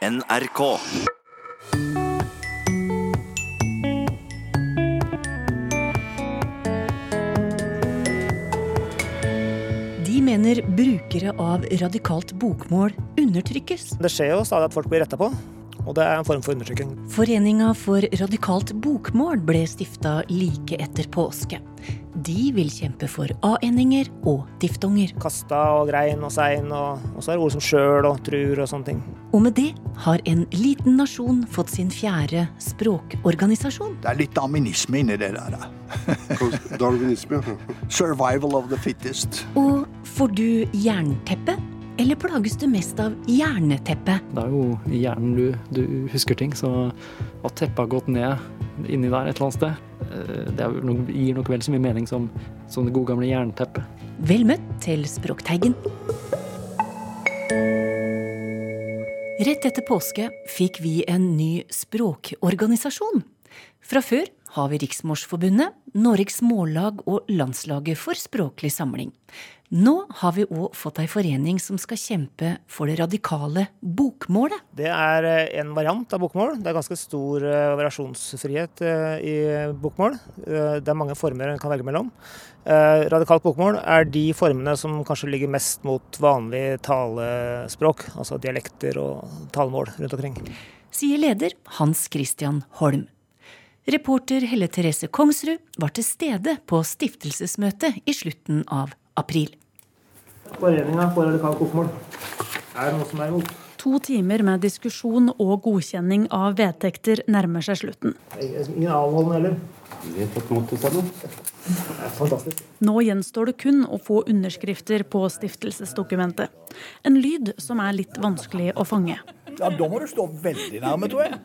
NRK. De mener brukere av radikalt bokmål undertrykkes. Det skjer jo stadig at folk blir retta på, og det er en form for undertrykking. Foreninga for radikalt bokmål ble stifta like etter påske. De vil kjempe for a-endinger og diftonger. Kasta og grein og sein, og, og så er det ord som sjøl og trur og sånne ting. Og med det har en liten nasjon fått sin fjerde språkorganisasjon. Det er litt darwinisme inni det der. Darwinisme. Survival of the fittest. Og får du jernteppe? Eller plages du mest av hjerneteppet? Det er jo i hjernen du, du husker ting, så at teppet har gått ned inni der et eller annet sted, eh, det er nok, gir nok vel så mye mening som, som det gode gamle jernteppet. Vel møtt til Språkteigen. Rett etter påske fikk vi en ny språkorganisasjon. Fra før har vi Riksmorsforbundet, Norges Mållag og Landslaget for språklig samling. Nå har vi òg fått ei forening som skal kjempe for det radikale bokmålet. Det er eh, en variant av bokmål. Det er ganske stor eh, variasjonsfrihet eh, i bokmål. Det er mange former en kan velge mellom. Radikalt bokmål er de formene som kanskje ligger mest mot vanlig talespråk, altså dialekter og talemål rundt omkring. Sier leder Hans Christian Holm. Reporter Helle Therese Kongsrud var til stede på stiftelsesmøtet i slutten av april. Foreninga for radikalt bokmål. Er noe som er imot? To timer med diskusjon og godkjenning av vedtekter nærmer seg slutten. Ingen avholdende heller. Er. Nå gjenstår det kun å få underskrifter på stiftelsesdokumentet. En lyd som er litt vanskelig å fange. Ja, Da må du stå veldig nærme, tror jeg.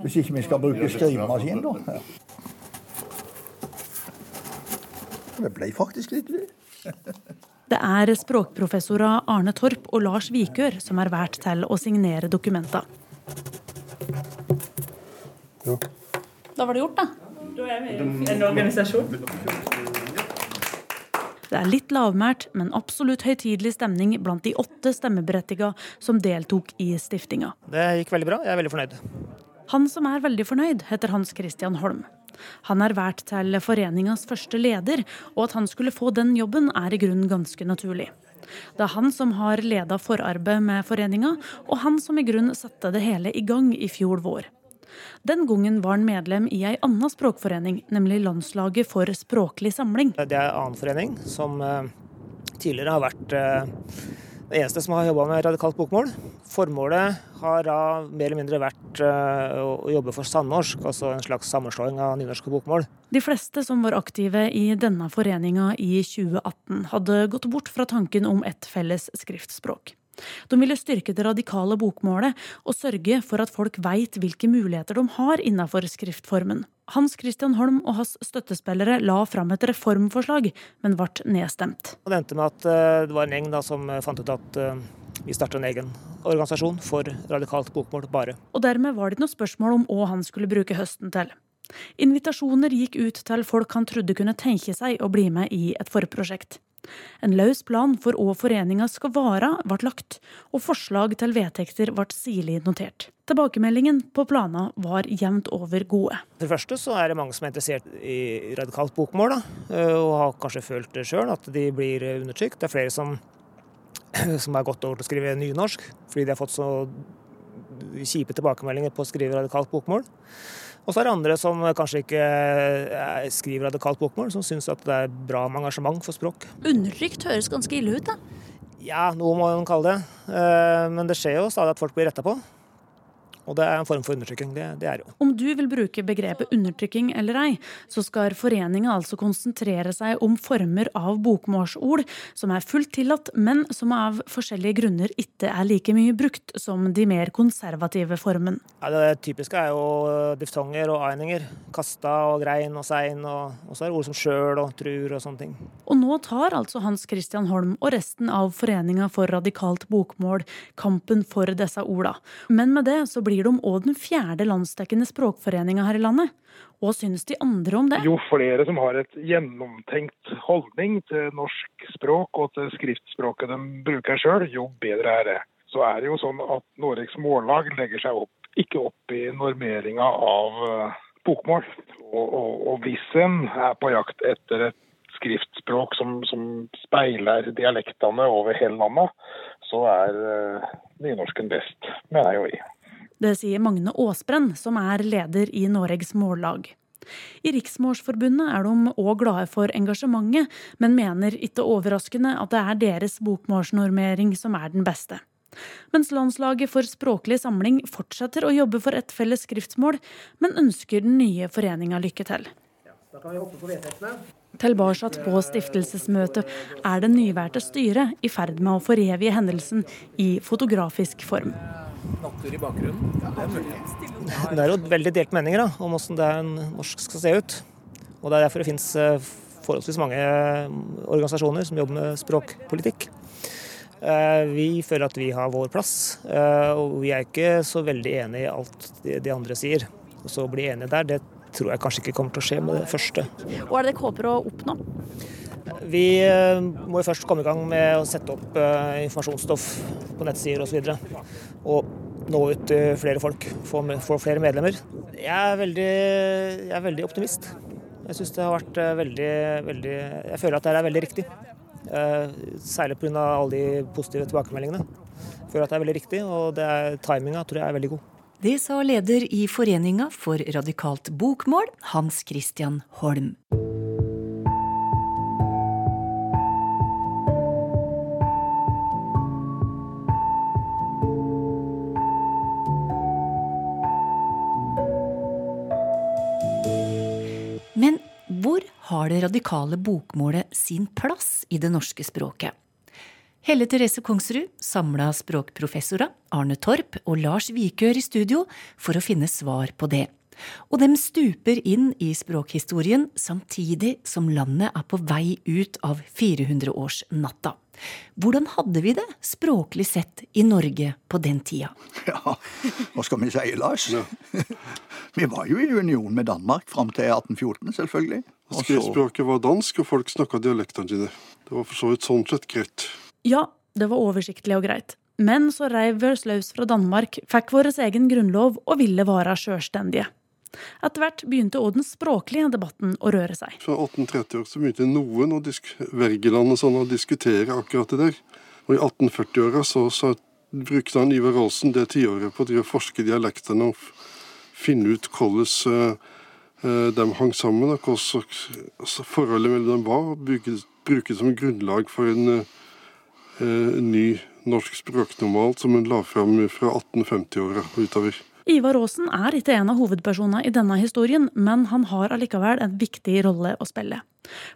Hvis ikke vi skal bruke skrivemaskin, da. Det ble faktisk litt lyd. Det er språkprofessorer Arne Torp og Lars Vikør som er valgt til å signere dokumenter. Da var det gjort, da. Da er vi En organisasjon. Det er litt lavmælt, men absolutt høytidelig stemning blant de åtte stemmeberettiga som deltok i stiftinga. Det gikk veldig bra. Jeg er veldig fornøyd. Han som er veldig fornøyd, heter Hans Christian Holm. Han er valgt til foreningas første leder, og at han skulle få den jobben er i grunnen ganske naturlig. Det er han som har leda forarbeidet med foreninga, og han som i grunnen satte det hele i gang i fjor vår. Den gangen var han medlem i ei anna språkforening, nemlig Landslaget for språklig samling. Det er en annen forening som eh, tidligere har vært eh, det eneste som har jobba med radikalt bokmål. Formålet har da mer eller mindre vært eh, å jobbe for sandnorsk, altså en slags sammenslåing av nynorsk og bokmål. De fleste som var aktive i denne foreninga i 2018, hadde gått bort fra tanken om et felles skriftspråk. De ville styrke det radikale bokmålet og sørge for at folk veit hvilke muligheter de har innenfor skriftformen. Hans Christian Holm og hans støttespillere la fram et reformforslag, men ble nedstemt. Det endte med at eh, det var en gjeng som fant ut at eh, vi starta en egen organisasjon for radikalt bokmål bare. Og dermed var det ikke noe spørsmål om hva han skulle bruke høsten til. Invitasjoner gikk ut til folk han trodde kunne tenke seg å bli med i et forprosjekt. En løs plan for hva foreninga skal vare, ble lagt, og forslag til vedtekter ble sirlig notert. Tilbakemeldingen på planene var jevnt over gode. For det første så er det mange som er interessert i radikalt bokmål, da, eh, og har kanskje følt det sjøl, at de blir undertrykt. Det er flere som, som har gått over til å skrive nynorsk, fordi de har fått så kjipe tilbakemeldinger på å skrive radikalt bokmål. Og så er det andre som kanskje ikke eh, skriver radikalt bokmål, som syns at det er bra med engasjement for språk. Undertrykt høres ganske ille ut, da. Ja, noe må man kalle det. Eh, Men det skjer jo stadig at folk blir retta på. Og det er en form for undertrykking. Det, det er jo. Om du vil bruke begrepet undertrykking eller ei, så skal foreninga altså konsentrere seg om former av bokmålsord som er fullt tillatt, men som av forskjellige grunner ikke er like mye brukt som de mer konservative formen. Ja, det typiske er jo diftonger og a-endinger. Kasta og grein og sein. Og, og så er det ord som sjøl og trur og sånne ting. Og nå tar altså Hans Christian Holm og resten av Foreninga for radikalt bokmål kampen for disse orda. Men med det så blir de òg den fjerde landsdekkende språkforeninga her i landet. Hva syns de andre om det? Jo flere som har et gjennomtenkt holdning til norsk språk og til skriftspråket de bruker sjøl, jo bedre er det. så er det jo sånn at Noregs Mållag legger seg opp, ikke opp i normeringa av uh, bokmål. Og, og, og, hvis en er på jakt etter et skriftspråk som, som speiler dialektene over hele landet, så er uh, nynorsken best, mener jeg jo i. Det sier Magne Aasbrenn, som er leder i Noregs Mållag. I Riksmålsforbundet er de òg glade for engasjementet, men mener ikke overraskende at det er deres bokmålsnormering som er den beste. Mens Landslaget for språklig samling fortsetter å jobbe for et felles skriftsmål, men ønsker den nye foreninga lykke til. Da kan vi hoppe på vedtektene. Tilbake på stiftelsesmøtet er det nyvalgte styret i ferd med å forevige hendelsen i fotografisk form. Natur i bakgrunnen, det er. Det jo veldig delt meninger da, om hvordan det er en norsk skal se ut. Og Det er derfor det finnes eh, forholdsvis mange eh, organisasjoner som jobber med språkpolitikk. Eh, vi føler at vi har vår plass, og vi er ikke så veldig enig i alt de andre sier. Og Så å bli enige der, det tror jeg kanskje ikke kommer til å skje med det første. Hva er det dere håper å oppnå? Vi må jo først komme i gang med å sette opp informasjonsstoff på nettsider osv. Og, så og nå ut til flere folk, få, flere medlemmer. Jeg er veldig, jeg er veldig optimist. Jeg syns det har vært eh, veldig, veldig Jeg føler at det er veldig riktig. Eh, særlig pga. alle de positive tilbakemeldingene. Jeg føler at det er veldig riktig, og det timinga tror jeg er veldig god. Det sa leder i Foreninga for radikalt bokmål, Hans Christian Holm. Men hvor har det radikale bokmålet sin plass i det norske språket. Helle Therese Kongsrud samla språkprofessorer Arne Torp og Lars Vikør i studio for å finne svar på det. Og de stuper inn i språkhistorien samtidig som landet er på vei ut av 400-årsnatta. Hvordan hadde vi det språklig sett i Norge på den tida? Ja, hva skal vi si, Lars? Ja. Vi var jo i union med Danmark fram til 1814, selvfølgelig. Skriftspråket var dansk, og folk snakka dialektene sine. Det var for så vidt sånn sett greit. Ja, det var oversiktlig og greit. Men så reiv vi oss løs fra Danmark, fikk vår egen grunnlov og ville være sjølstendige. Etter hvert begynte òg den språklige debatten å røre seg. Fra 1830 så begynte noen, å Wergeland og sånn, å diskutere akkurat det der. Og i 1840-åra så, så, brukte han Ivar Aasen det tiåret på å forske dialektene og finne ut hvordan uh, de hang sammen, og hvordan forholdet mellom dem var. og bruke, det som grunnlag for en uh, ny norsk språknormal som hun la fram fra 1850-åra utover. Ivar Aasen er ikke en av hovedpersonene i denne historien, men han har allikevel en viktig rolle å spille.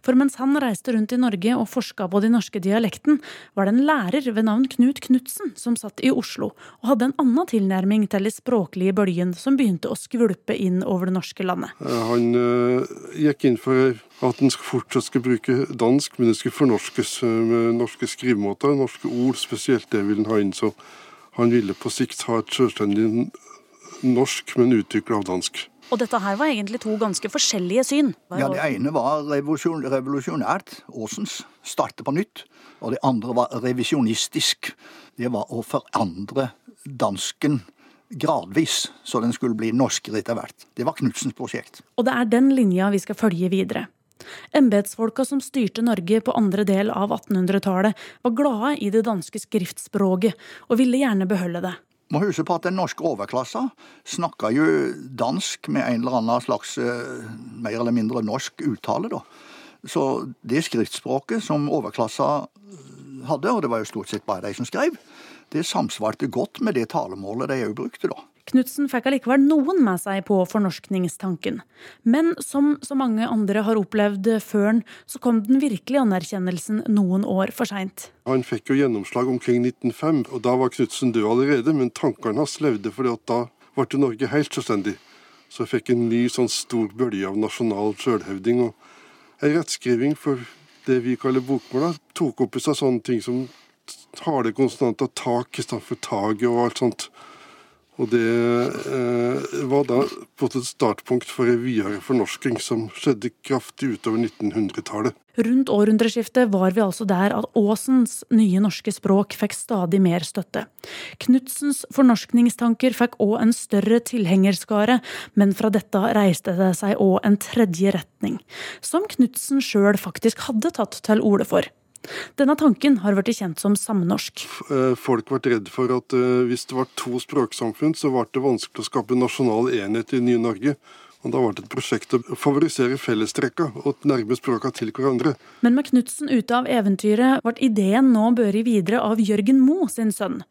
For mens han reiste rundt i Norge og forska på de norske dialekten, var det en lærer ved navn Knut Knutsen som satt i Oslo og hadde en annen tilnærming til de språklige bølgen som begynte å skvulpe inn over det norske landet. Han øh, gikk inn for at en fortsatt skulle bruke dansk, men det skulle fornorskes med norske skrivemåter, norske ord spesielt. Det ville han ha inn. Så han ville på sikt ha et selvstendig norsk, men utvikla av dansk. Og dette her var egentlig to ganske forskjellige syn. Ja, Det ene var revolusjon, revolusjonært, Aasens, starte på nytt. Og det andre var revisjonistisk. Det var å forandre dansken gradvis, så den skulle bli norskere etter hvert. Det var Knutsens prosjekt. Og det er den linja vi skal følge videre. Embetsfolka som styrte Norge på andre del av 1800-tallet, var glade i det danske skriftspråket og ville gjerne beholde det må huske på at den norske overklassa snakka jo dansk med en eller annen slags eh, mer eller mindre norsk uttale, da. Så det skriftspråket som overklassa hadde, og det var jo stort sett bare de som skrev, det samsvarte godt med det talemålet de òg brukte, da. Knutsen fikk allikevel noen med seg på fornorskningstanken. Men som så mange andre har opplevd før han, så kom den virkelige anerkjennelsen noen år for seint. Han fikk jo gjennomslag omkring 1905, og da var Knutsen død allerede. Men tankene hans levde, for da ble Norge helt selvstendig. Så fikk en ny sånn stor bølge av nasjonal sjølhevding. Og en rettskriving for det vi kaller bokmål, tok opp i seg sånne ting som harde konsonanter, tak istedenfor taget og alt sånt. Og det eh, var da på et startpunkt for en videre fornorsking som skjedde kraftig utover 1900-tallet. Rundt århundreskiftet var vi altså der at Aasens nye norske språk fikk stadig mer støtte. Knudsens fornorskningstanker fikk òg en større tilhengerskare, men fra dette reiste det seg òg en tredje retning, som Knutsen sjøl faktisk hadde tatt til orde for. Denne tanken har blitt kjent som samnorsk. Eh, folk ble redd for at eh, hvis det var to språksamfunn, så ble det vanskelig å skape nasjonal enhet i nye Norge. Og Da ble det et prosjekt å favorisere fellestrekka og nærme språka til hverandre. Men med Knutsen ute av eventyret ble ideen nå børi videre av Jørgen Moe sin sønn.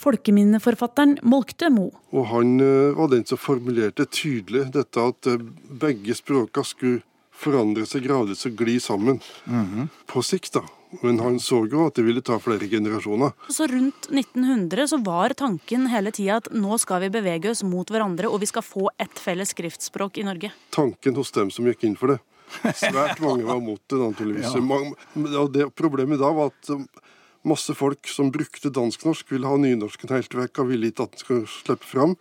Folkeminneforfatteren Molkte Moe. Og han eh, var den som formulerte tydelig dette at begge språka skulle forandre seg gradvis og gli sammen. På sikt, da. Men han så jo at det ville ta flere generasjoner. Så rundt 1900 så var tanken hele tida at nå skal vi bevege oss mot hverandre, og vi skal få ett felles skriftspråk i Norge. Tanken hos dem som gikk inn for det. Svært mange var mot det, naturligvis. Ja. og det Problemet da var at um, masse folk som brukte dansk-norsk, ville ha nynorsken helt vekk og ville ikke at den skulle slippe fram.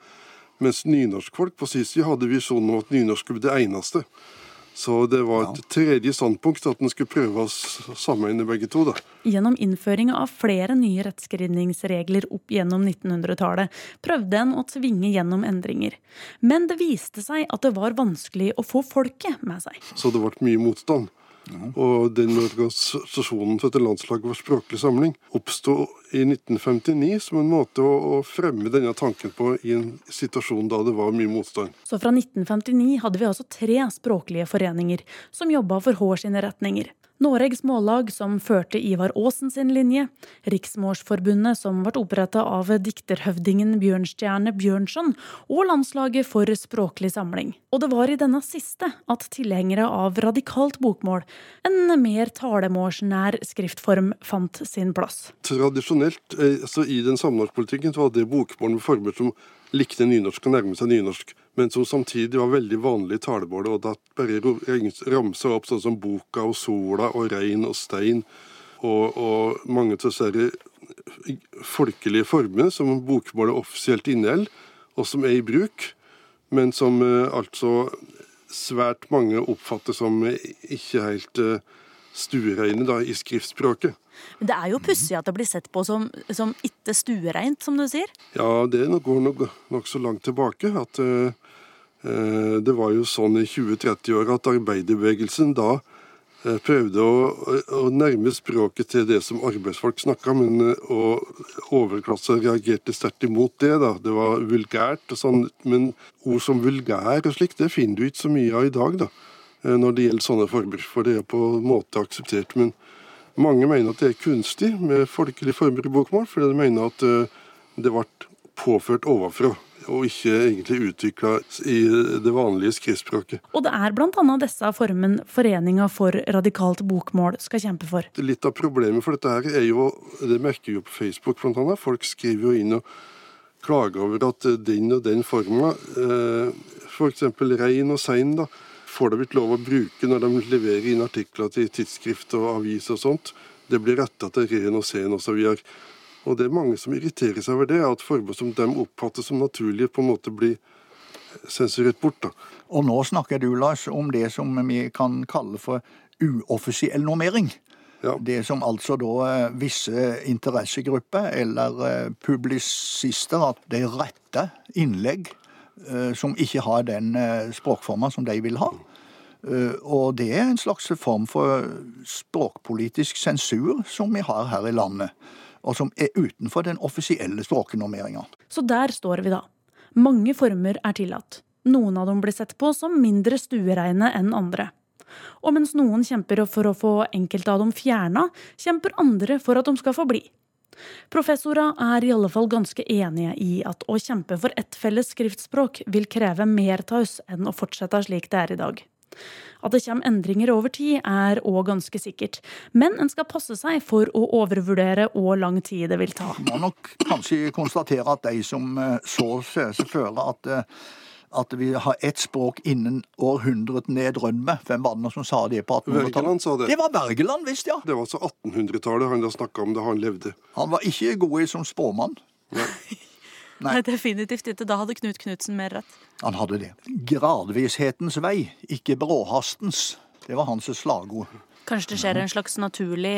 Mens nynorskfolk på sin side hadde visjonen om at nynorsk skulle bli det eneste. Så det var et tredje standpunkt at en skulle prøve å sammenligne begge to. da. Gjennom innføringa av flere nye rettskrivningsregler opp gjennom 1900-tallet prøvde en å tvinge gjennom endringer. Men det viste seg at det var vanskelig å få folket med seg. Så det ble mye motstand. Og den organisasjonen som heter Landslaget for språklig samling, oppsto i 1959 som en måte å, å fremme denne tanken på i en situasjon da det var mye motstand. Så fra 1959 hadde vi altså tre språklige foreninger som jobba for H sine retninger. Noregs Mållag, som førte Ivar Aasen sin linje, Riksmålsforbundet, som ble oppretta av dikterhøvdingen Bjørnstjerne Bjørnson, og Landslaget for språklig samling. Og det var i denne siste at tilhengere av radikalt bokmål, en mer talemålsnær skriftform, fant sin plass. Tradisjonelt, eh, altså i den samnorskpolitikken, så var det bokmål med former som likte nynorsk og nærmet seg nynorsk, men som samtidig var veldig vanlig i talemålet, og da bare ramsa opp sånn som boka og sola og rein og stein, og, og mange av disse her folkelige formene som bokmålet offisielt inneholder, og som er i bruk, men som eh, altså svært mange oppfatter som eh, ikke helt eh, stuereine da, i skriftspråket. Men det er jo pussig at det blir sett på som, som ikke stuereint, som du sier. Ja, det går går nok så langt tilbake. at eh, eh, Det var jo sånn i 20-30-åra at arbeiderbevegelsen da eh, prøvde å, å nærme språket til det som arbeidsfolk snakka, men eh, og overklassa reagerte sterkt imot det. da. Det var vulgært og sånn, men ord som vulgær og slikt, det finner du ikke så mye av i dag, da. eh, Når det gjelder sånne former, for det er på en måte akseptert. Men mange mener at det er kunstig med folkelige former i bokmål, fordi de mener at eh, det ble påført ovenfra, og ikke egentlig utvikla i det vanlige skriftspråket. Og det er annet disse formen Foreninga for radikalt bokmål skal kjempe for. Litt av problemet for dette her er jo, det merker vi jo på Facebook bl.a., folk skriver jo inn og klager over at eh, den og den forma, f.eks. For rein og sein, da, får de ikke lov å bruke når de leverer inn artikler til tidsskrift og avis og sånt. Det blir retta til ren og sen osv. Og, det er mange som irriterer seg over det, at former som de oppfatter som naturlige, på en måte blir sensurert bort. da. Og nå snakker du, Lars, om det som vi kan kalle for uoffisiell normering. Ja. Det som altså da eh, visse interessegrupper eller eh, publisister at de retter innlegg eh, som ikke har den språkforma som de vil ha. Og det er en slags form for språkpolitisk sensur som vi har her i landet. Og som er utenfor den offisielle språknormeringa. Så der står vi da. Mange former er tillatt. Noen av dem blir sett på som mindre stuereine enn andre. Og mens noen kjemper for å få enkelte av dem fjerna, kjemper andre for at de skal få bli. Professorer er i alle fall ganske enige i at å kjempe for ett felles skriftspråk vil kreve mer oss enn å fortsette slik det er i dag. At det kommer endringer over tid, er òg ganske sikkert, men en skal passe seg for å overvurdere hvor lang tid det vil ta. må nok kanskje konstatere at de som eh, så seg føler at, eh, at vi har ett språk innen århundret nedrømme. Hvem var det som sa det på 1800-tallet? Wergeland sa det. Det var Wergeland, visst, ja. Det var altså 1800-tallet han da snakka om da han levde. Han var ikke god i som spåmann. Nei. Nei, definitivt ikke. Da hadde Knut Knutsen mer rett. Han hadde det. Gradvishetens vei, ikke bråhastens. Det var hans slagord. Kanskje det skjer en slags naturlig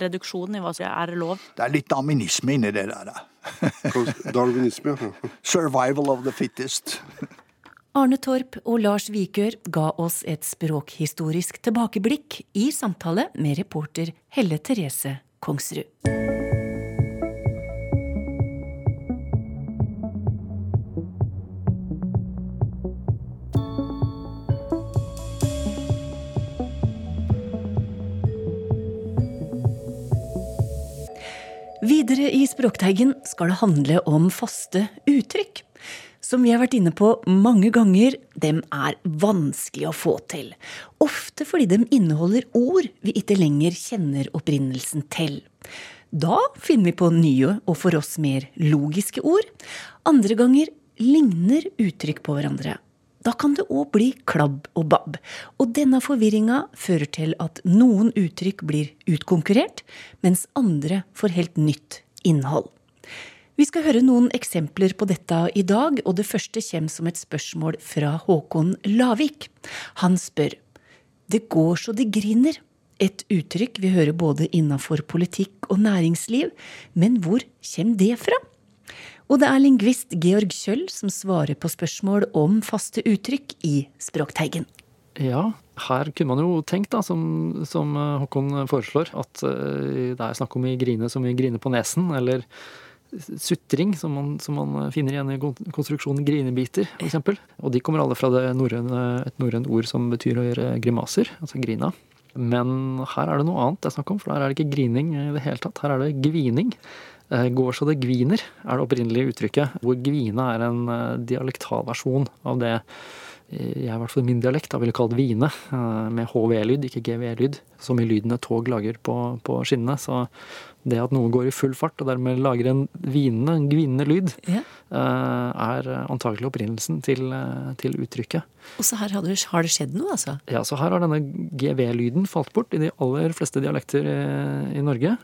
reduksjon i hva som er lov? Det er litt darwinisme inni det der. Darwinisme, ja. Survival of the fittest. Arne Torp og Lars Vikør ga oss et språkhistorisk tilbakeblikk i samtale med reporter Helle Therese Kongsrud. Videre i Språkteigen skal det handle om faste uttrykk. Som vi har vært inne på mange ganger, dem er vanskelig å få til. Ofte fordi de inneholder ord vi ikke lenger kjenner opprinnelsen til. Da finner vi på nye og for oss mer logiske ord. Andre ganger ligner uttrykk på hverandre. Da kan det òg bli klabb og babb. Og denne forvirringa fører til at noen uttrykk blir utkonkurrert, mens andre får helt nytt innhold. Vi skal høre noen eksempler på dette i dag, og det første kommer som et spørsmål fra Håkon Lavik. Han spør Det går så det griner. Et uttrykk vi hører både innafor politikk og næringsliv, men hvor kommer det fra? Og det er lingvist Georg Kjøll som svarer på spørsmål om faste uttrykk i Språkteigen. Ja, her kunne man jo tenkt, da, som, som Håkon foreslår, at eh, det er snakk om i grine som i grine på nesen, eller sutring, som man, som man finner igjen i konstruksjonen grinebiter, f.eks. Og de kommer alle fra det norrøne, et norrønt ord som betyr å gjøre grimaser, altså grina. Men her er det noe annet det er snakk om, for her er det ikke grining i det hele tatt. Her er det gvining. Eh, Går så det gviner, er det opprinnelige uttrykket. Hvor gvine er en eh, dialektalversjon av det jeg i hvert fall min dialekt da ville kalt vine, eh, med HV-lyd, ikke GV-lyd, som i lydene tog lager på, på skinnene. Så det at noe går i full fart og dermed lager en vinende, en gvinende lyd, Ja. eh, er antakelig opprinnelsen til, eh, til uttrykket. Og så her har det, har det skjedd noe, altså. Ja, så her har denne GV-lyden falt bort i de aller fleste dialekter i, i Norge.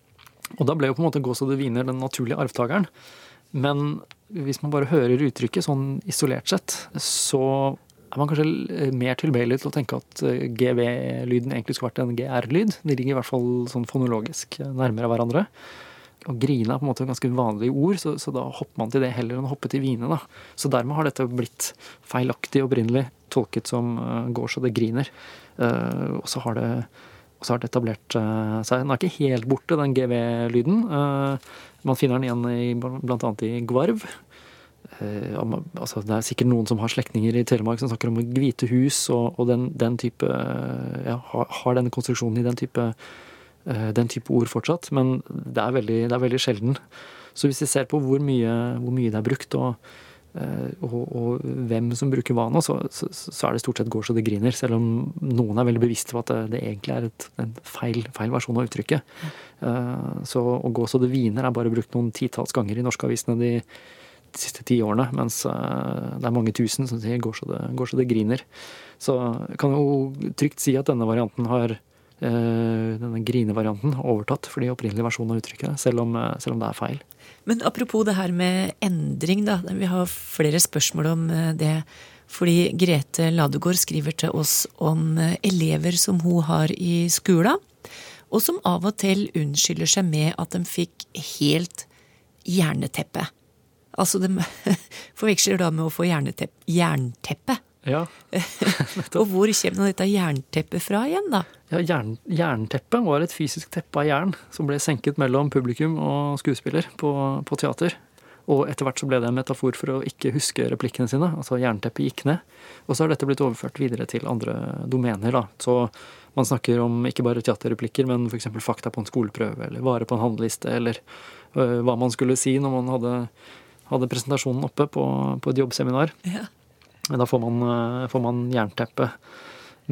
Og da ble jo på en måte gås og det viner den naturlige arvtakeren. Men hvis man bare hører uttrykket sånn isolert sett, så er man kanskje mer tilbøyelig til å tenke at eh, GV-lyden egentlig skulle vært en GR-lyd. De ligger i hvert fall sånn fonologisk nærmere hverandre. Og grine er på en måte et ganske vanlig ord, så, så da hopper man til det heller enn å hoppe til vine. Da. Så dermed har dette blitt feilaktig opprinnelig tolket som uh, går så det griner. Uh, og så har det og så har etablert eh, seg. Den er ikke helt borte, den GV-lyden. Eh, man finner den igjen i, blant annet i Gvarv. Eh, altså, det er sikkert noen som har slektninger i Telemark som snakker om hvite hus og, og den, den type ja, har, denne konstruksjonen i den type, den type ord fortsatt. Men det er veldig, det er veldig sjelden. Så hvis vi ser på hvor mye, hvor mye det er brukt, og, og, og hvem som bruker hva nå, så, så, så er det stort sett går så det griner. Selv om noen er veldig bevisste på at det, det egentlig er et, en feil, feil versjon av uttrykket. Eh, Så å gå så det viner er bare brukt noen titalls ganger i norske avisene de de siste ti årene, mens eh, det er mange tusen som sier 'går så det, går så det griner'. Så kan jo trygt si at denne varianten har eh, denne grinevarianten overtatt for de opprinnelige versjonene av uttrykket, selv om, eh, selv om det er feil. Men apropos det her med endring, da. Vi har flere spørsmål om eh, det. Fordi Grete Ladegård skriver til oss om eh, elever som hun har i skolen, og som av og til unnskylder seg med at de fikk helt jerneteppe. Altså, de forveksler da med å få jerneteppe. jernteppe. Ja, Og hvor kommer dette jernteppet fra igjen, da? Ja jern, Jernteppet var et fysisk teppe av jern som ble senket mellom publikum og skuespiller på, på teater. Og etter hvert så ble det en metafor for å ikke huske replikkene sine. Altså jernteppet gikk ned. Og så har dette blitt overført videre til andre domener. da. Så man snakker om ikke bare teaterreplikker, men f.eks. fakta på en skoleprøve, eller vare på en handleliste, eller øh, hva man skulle si når man hadde, hadde presentasjonen oppe på, på et jobbseminar. Ja. Da får man, øh, får man jernteppe.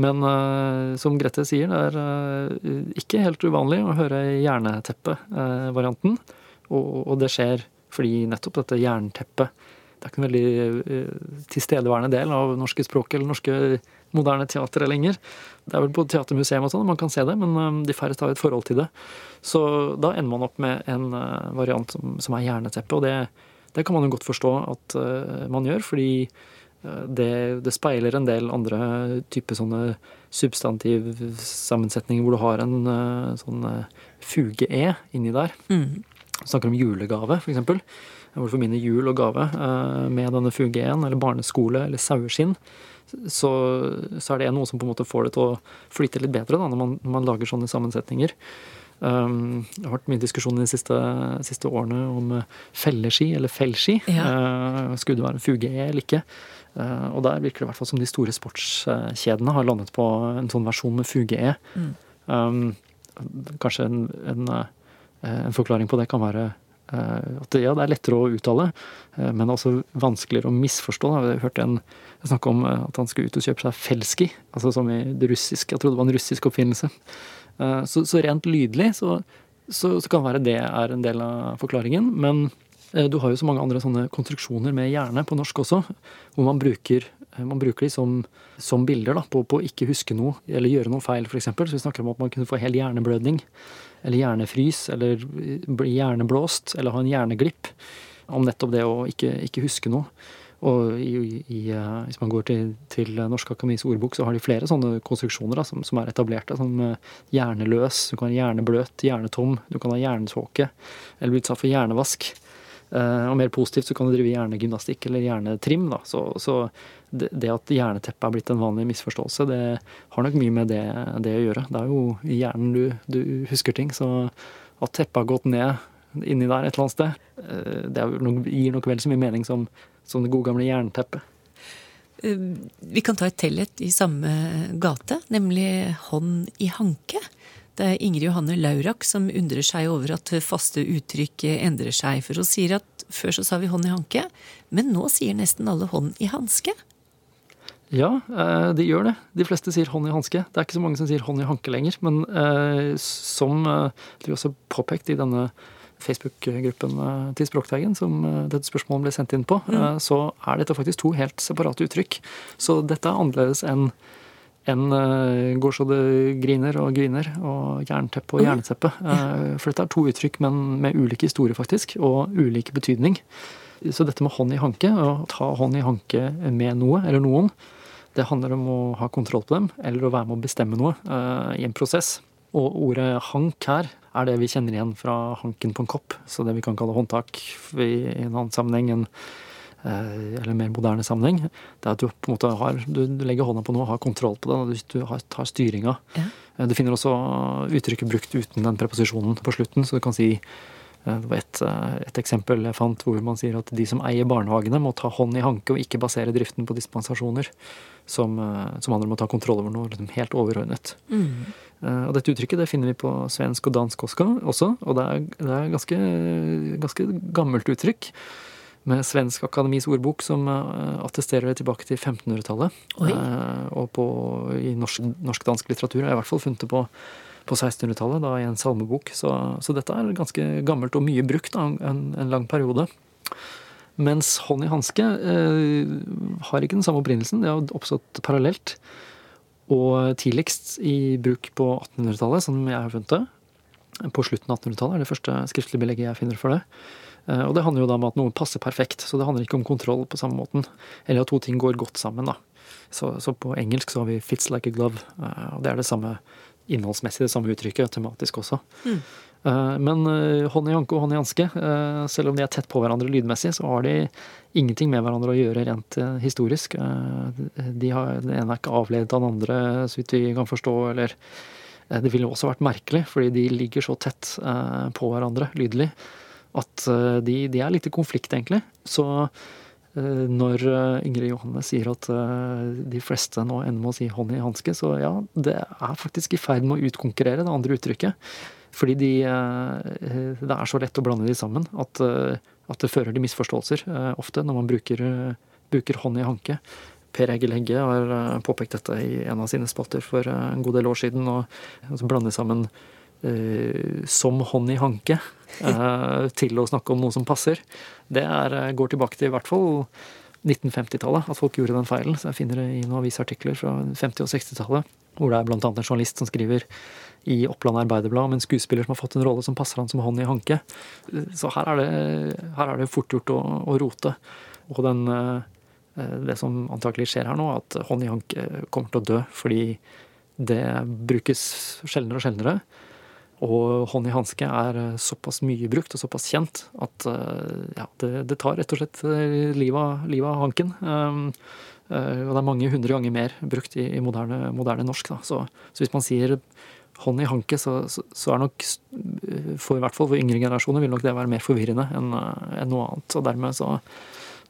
Men uh, som Grete sier, det er uh, ikke helt uvanlig å høre jernteppe-varianten. og, og det skjer fordi nettopp dette jernteppet det er ikke en veldig øh, tilstedeværende del av norske språk eller norske moderne teatre lenger. Det er vel på teatermuseum og sånn man kan se det, men de færreste har et forhold til det. Så da ender man opp med en variant som, som er jerneteppe, og det, Det kan man jo godt forstå at man gjør, fordi det, det speiler en del andre typer sånne substantivsammensetninger hvor du har en sånn fuge-e inni der. Mm. Snakker om julegave, f.eks. Hvor du forbinder jul og gave med denne fuge-en, eller barneskole eller saueskinn så, så, er det noe som på en måte får det til å flyte litt bedre da, når man, når man lager sånne sammensetninger. Um, det har vært mye diskusjon de siste, siste årene om felleski eller fellski. Ja. Uh, skulle det være fuge-e eller ikke? Uh, og der virker det i hvert fall som de store sportskjedene har landet på en sånn versjon med fuge-e. Mm. Um, kanskje en, en, uh, en, forklaring på det kan være at at ja, det er lettere å uttale, men også vanskeligere å misforstå. Jeg hørte en snakke om at han skulle ut og kjøpe seg felski, altså som i det russiske. Jeg trodde det var en russisk oppfinnelse. Eh, så, så rent lydlig så, så, så, kan det være det er en del av forklaringen. Men eh, du har jo så mange andre sånne konstruksjoner med hjerne på norsk også, hvor man bruker, eh, man bruker de som, som bilder da, på, å ikke huske noe eller gjøre noe feil, f.eks. Så vi snakker om at man kunne få hel hjerneblødning, eller hjernefrys, eller bli hjerneblåst, eller ha en hjerneglipp. Om nettopp det å ikke, ikke huske noe. Og i, i, hvis man går til, til Norsk Akademis ordbok, så har de flere sånne konstruksjoner da, som, som, er etablerte. Som hjerneløs, du kan ha hjernebløt, hjernetom, du kan ha hjernetåke, eller bli utsatt for hjernevask. Uh, og mer positivt så kan du drive hjernegymnastikk eller hjernetrim. Da. Så, så det, at hjerneteppet er blitt en vanlig misforståelse, det har nok mye med det, det å gjøre. Det er jo i hjernen du, du husker ting. Så at teppet har gått ned inni der et eller annet sted, det nok, gir nok vel så mye mening som som det gode gamle jernteppet. Eh, vi kan ta et tellet i samme gate, nemlig Hånd i hanke. Det er Ingrid Johanne Laurak som undrer seg over at faste uttrykk endrer seg. For hun sier at før så sa vi hånd i hanke, men nå sier nesten alle hånd i hanske. Ja, eh, de gjør det. De fleste sier hånd i hanske. Det er ikke så mange som sier hånd i hanke lenger. Men eh, som vi også påpekt i denne Facebook-gruppen eh, til Språkteigen som eh, dette spørsmålet ble sendt inn på, mm. Eh, så er dette faktisk to helt separate uttrykk. Så dette er annerledes enn enn går så det griner og griner og jernteppe og jerneteppe. Mm. For dette er to uttrykk, men med ulike historier, faktisk, og ulik betydning. Så dette med hånd i hanke, å ta hånd i hanke med noe eller noen, det handler om å ha kontroll på dem, eller å være med å bestemme noe i en prosess. Og ordet hank her er det vi kjenner igjen fra hanken på en kopp. Så det vi kan kalle håndtak i en annen sammenheng, en, eh, eller mer moderne sammenheng, det er at du på en måte har, du legger hånda på noe og har kontroll på det. Du tar styringa. Ja. Eh, du finner også uttrykket brukt uten den preposisjonen på slutten, så du kan si eh, det var et, et, eksempel jeg fant hvor man sier at de som eier barnehagene, må ta hånd i hanke og ikke basere driften på dispensasjoner. Som, som handler om å ta kontroll over noe liksom helt overordnet. Mm. Eh, og dette uttrykket det finner vi på svensk og dansk også, og det er, det er ganske, ganske gammelt uttrykk. Med Svensk Akademis ordbok, som eh, attesterer det tilbake til 1500-tallet. Eh, og på, i norsk-dansk norsk litteratur har jeg i hvert fall funnet det på, på 1600-tallet, da i en salmebok. Så, så, dette er ganske gammelt og mye brukt da, en, en lang periode. Mens hånd i hanske eh, har ikke den samme opprinnelsen. Det har oppstått parallelt. Og tidligst i bruk på 1800-tallet, som jeg har funnet det. På slutten av 1800-tallet er det første skriftlige belegget jeg finner for det. Eh, og det handler jo da om at noe passer perfekt, så det handler ikke om kontroll på samme måten. Eller at to ting går godt sammen, da. Så, så på engelsk så har vi 'fits like a glove', eh, og det er det samme innholdsmessig det samme uttrykket, tematisk også. Mm. Eh, men hånd i hanke og hånd i hanske, selv om de er tett på hverandre lydmessig, så har de ingenting med hverandre å gjøre rent historisk. De har, den ene er ikke avledet av den andre, så vidt vi kan forstå, eller Det ville også vært merkelig, fordi de ligger så tett på hverandre lydelig at de, de er litt i konflikt, egentlig. Så når Ingrid Johanne sier at de fleste nå ender med å si hånd i hanske, så ja, det er faktisk i ferd med å utkonkurrere det andre uttrykket. Fordi de, eh, det er så lett å blande de sammen at, eh, at det fører til misforståelser eh, ofte når man bruker, bruker hånd i hanke. Per Egil Hegge har påpekt dette i en av sine spalter for en god del år siden. og altså blander sammen uh, som hånd i hanke uh, til å snakke om noe som passer. Det er, går tilbake til i hvert fall 1950-tallet at folk gjorde den feilen. Så jeg finner det i noen avisartikler fra 50- og 60-tallet hvor det er bl.a. en journalist som skriver i Oppland Arbeiderblad om en skuespiller som har fått en rolle som passer han som hånd i hanke. Så her er det, her er det fort gjort å, å rote. Og den, eh, det som antakelig skjer her nå, at Honny i hanke kommer til å dø fordi det brukes sjeldnere og sjeldnere. Og hånd i hanske er såpass mye brukt og såpass kjent at eh, ja, det, det tar rett og slett livet livet av hanken. Um, og det er mange hundre ganger mer brukt i, i moderne, moderne, norsk. Så, så, hvis man sier hånd i hanke, så, så, så, er nok for i hvert fall for yngre generasjoner vil nok det være mer forvirrende enn en noe annet. Og dermed så,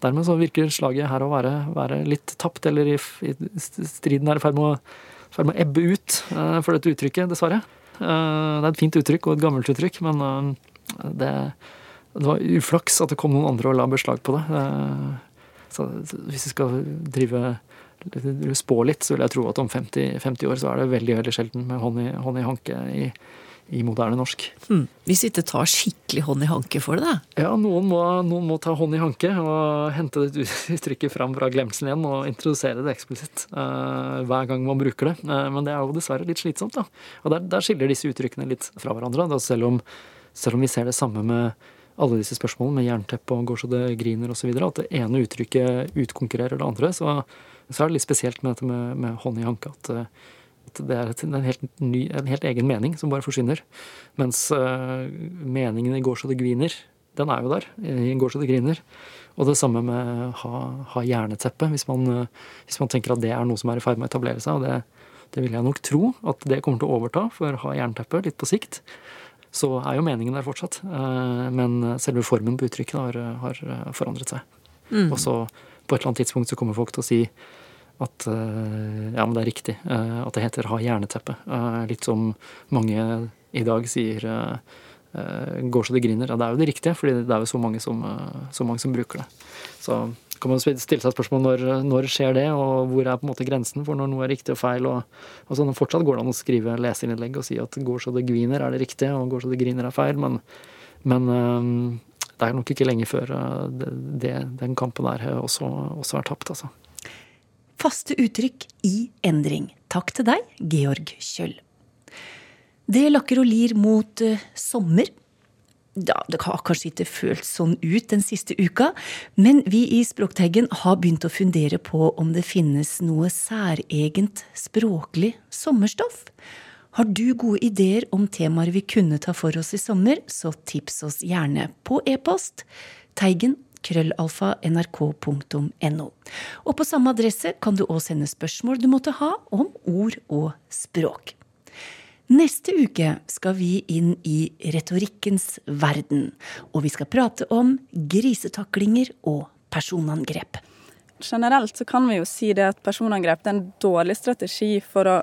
dermed så, virker slaget her å være, være litt tapt, eller i, i striden er i ferd med, å ebbe ut uh, for dette uttrykket, dessverre. Uh, det er et fint uttrykk og et gammelt uttrykk, men uh, det, det, var uflaks at det kom noen andre og la beslag på det. så hvis vi skal drive spå litt, så vil jeg tro at om 50, 50 år så er det veldig veldig sjelden med hånd i, hånd i hanke i, i, moderne norsk. Hmm. Hvis vi ikke tar skikkelig hånd i hanke for det, da? Ja, noen må, noen må ta hånd i hanke og hente det uttrykket fram fra glemselen igjen og introdusere det eksplisitt uh, hver gang man bruker det. Uh, men det er jo dessverre litt slitsomt, da. Og der, der skiller disse uttrykkene litt fra hverandre. Da, selv, om, selv om vi ser det samme med alle disse spørsmålene med jernteppe og går så det griner osv. At det ene uttrykket utkonkurrerer det andre. Så så er det litt spesielt med dette med, med hånd i hanke. At, uh, det er en helt, ny, en helt, egen mening som bare forsvinner. Mens uh, meningen i går så det griner', den er jo der. I går så det griner. Og det samme med ha, ha hjerneteppe, hvis man, uh, hvis man, tenker at det er noe som er i ferd med å etablere seg. og det, det vil jeg nok tro at det kommer til å overta for ha jernteppe litt på sikt. Så er jo meningen der fortsatt. Men selve formen på uttrykket har, har forandret seg. Mm. Og så på et eller annet tidspunkt så kommer folk til å si at eh, ja, men det er riktig. Eh, at det heter ha jerneteppe. Eh, litt som mange i dag sier går så det griner. Ja, det er jo det riktige, fordi det er jo så mange som, så mange som bruker det. Så kan man stille seg spørsmål når, når skjer det, og hvor er på en måte grensen for når noe er riktig og feil. og, og sånn, Fortsatt går det an å skrive leserinnlegg og si at går så det gviner er det riktige, og går så det griner er feil, men, men det er nok ikke lenge før det, det, den kampen der også, også er tapt, altså faste uttrykk i endring. Takk til deg, Georg Kjøll. Det lakker og lir mot uh, sommer. Ja, det har kanskje ikke følt sånn ut den siste uka, men vi i Språkteigen har begynt å fundere på om det finnes noe særegent språklig sommerstoff. Har du gode ideer om temaer vi kunne ta for oss i sommer, så tips oss gjerne på e-post teigen krøllalfa nrk.no. Og på samme adresse kan du òg sende spørsmål du måtte ha om ord og språk. Neste uke skal vi inn i retorikkens verden, og vi skal prate om grisetaklinger og personangrep. Generelt så kan vi jo si det at personangrep er en dårlig strategi for å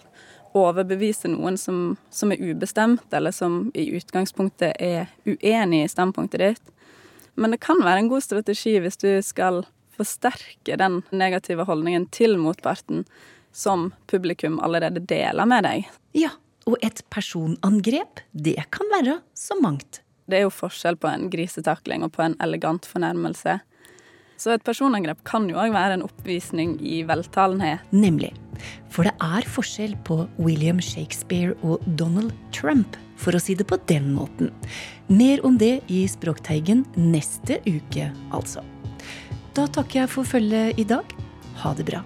overbevise noen som, som er ubestemt, eller som i utgangspunktet er uenig i standpunktet ditt. Men det kan være en god strategi hvis du skal forsterke den negative holdningen til motparten som publikum allerede deler med deg. Ja, og et personangrep, det kan være så mangt. Det er jo forskjell på en grisetakling og på en elegant fornærmelse. Så et personangrep kan jo òg være en oppvisning i veltalenhet. Nemlig. For det er forskjell på William Shakespeare og Donald Trump, for å si det på den måten. Mer om det i Språkteigen neste uke, altså. Da takker jeg for følget i dag. Ha det bra.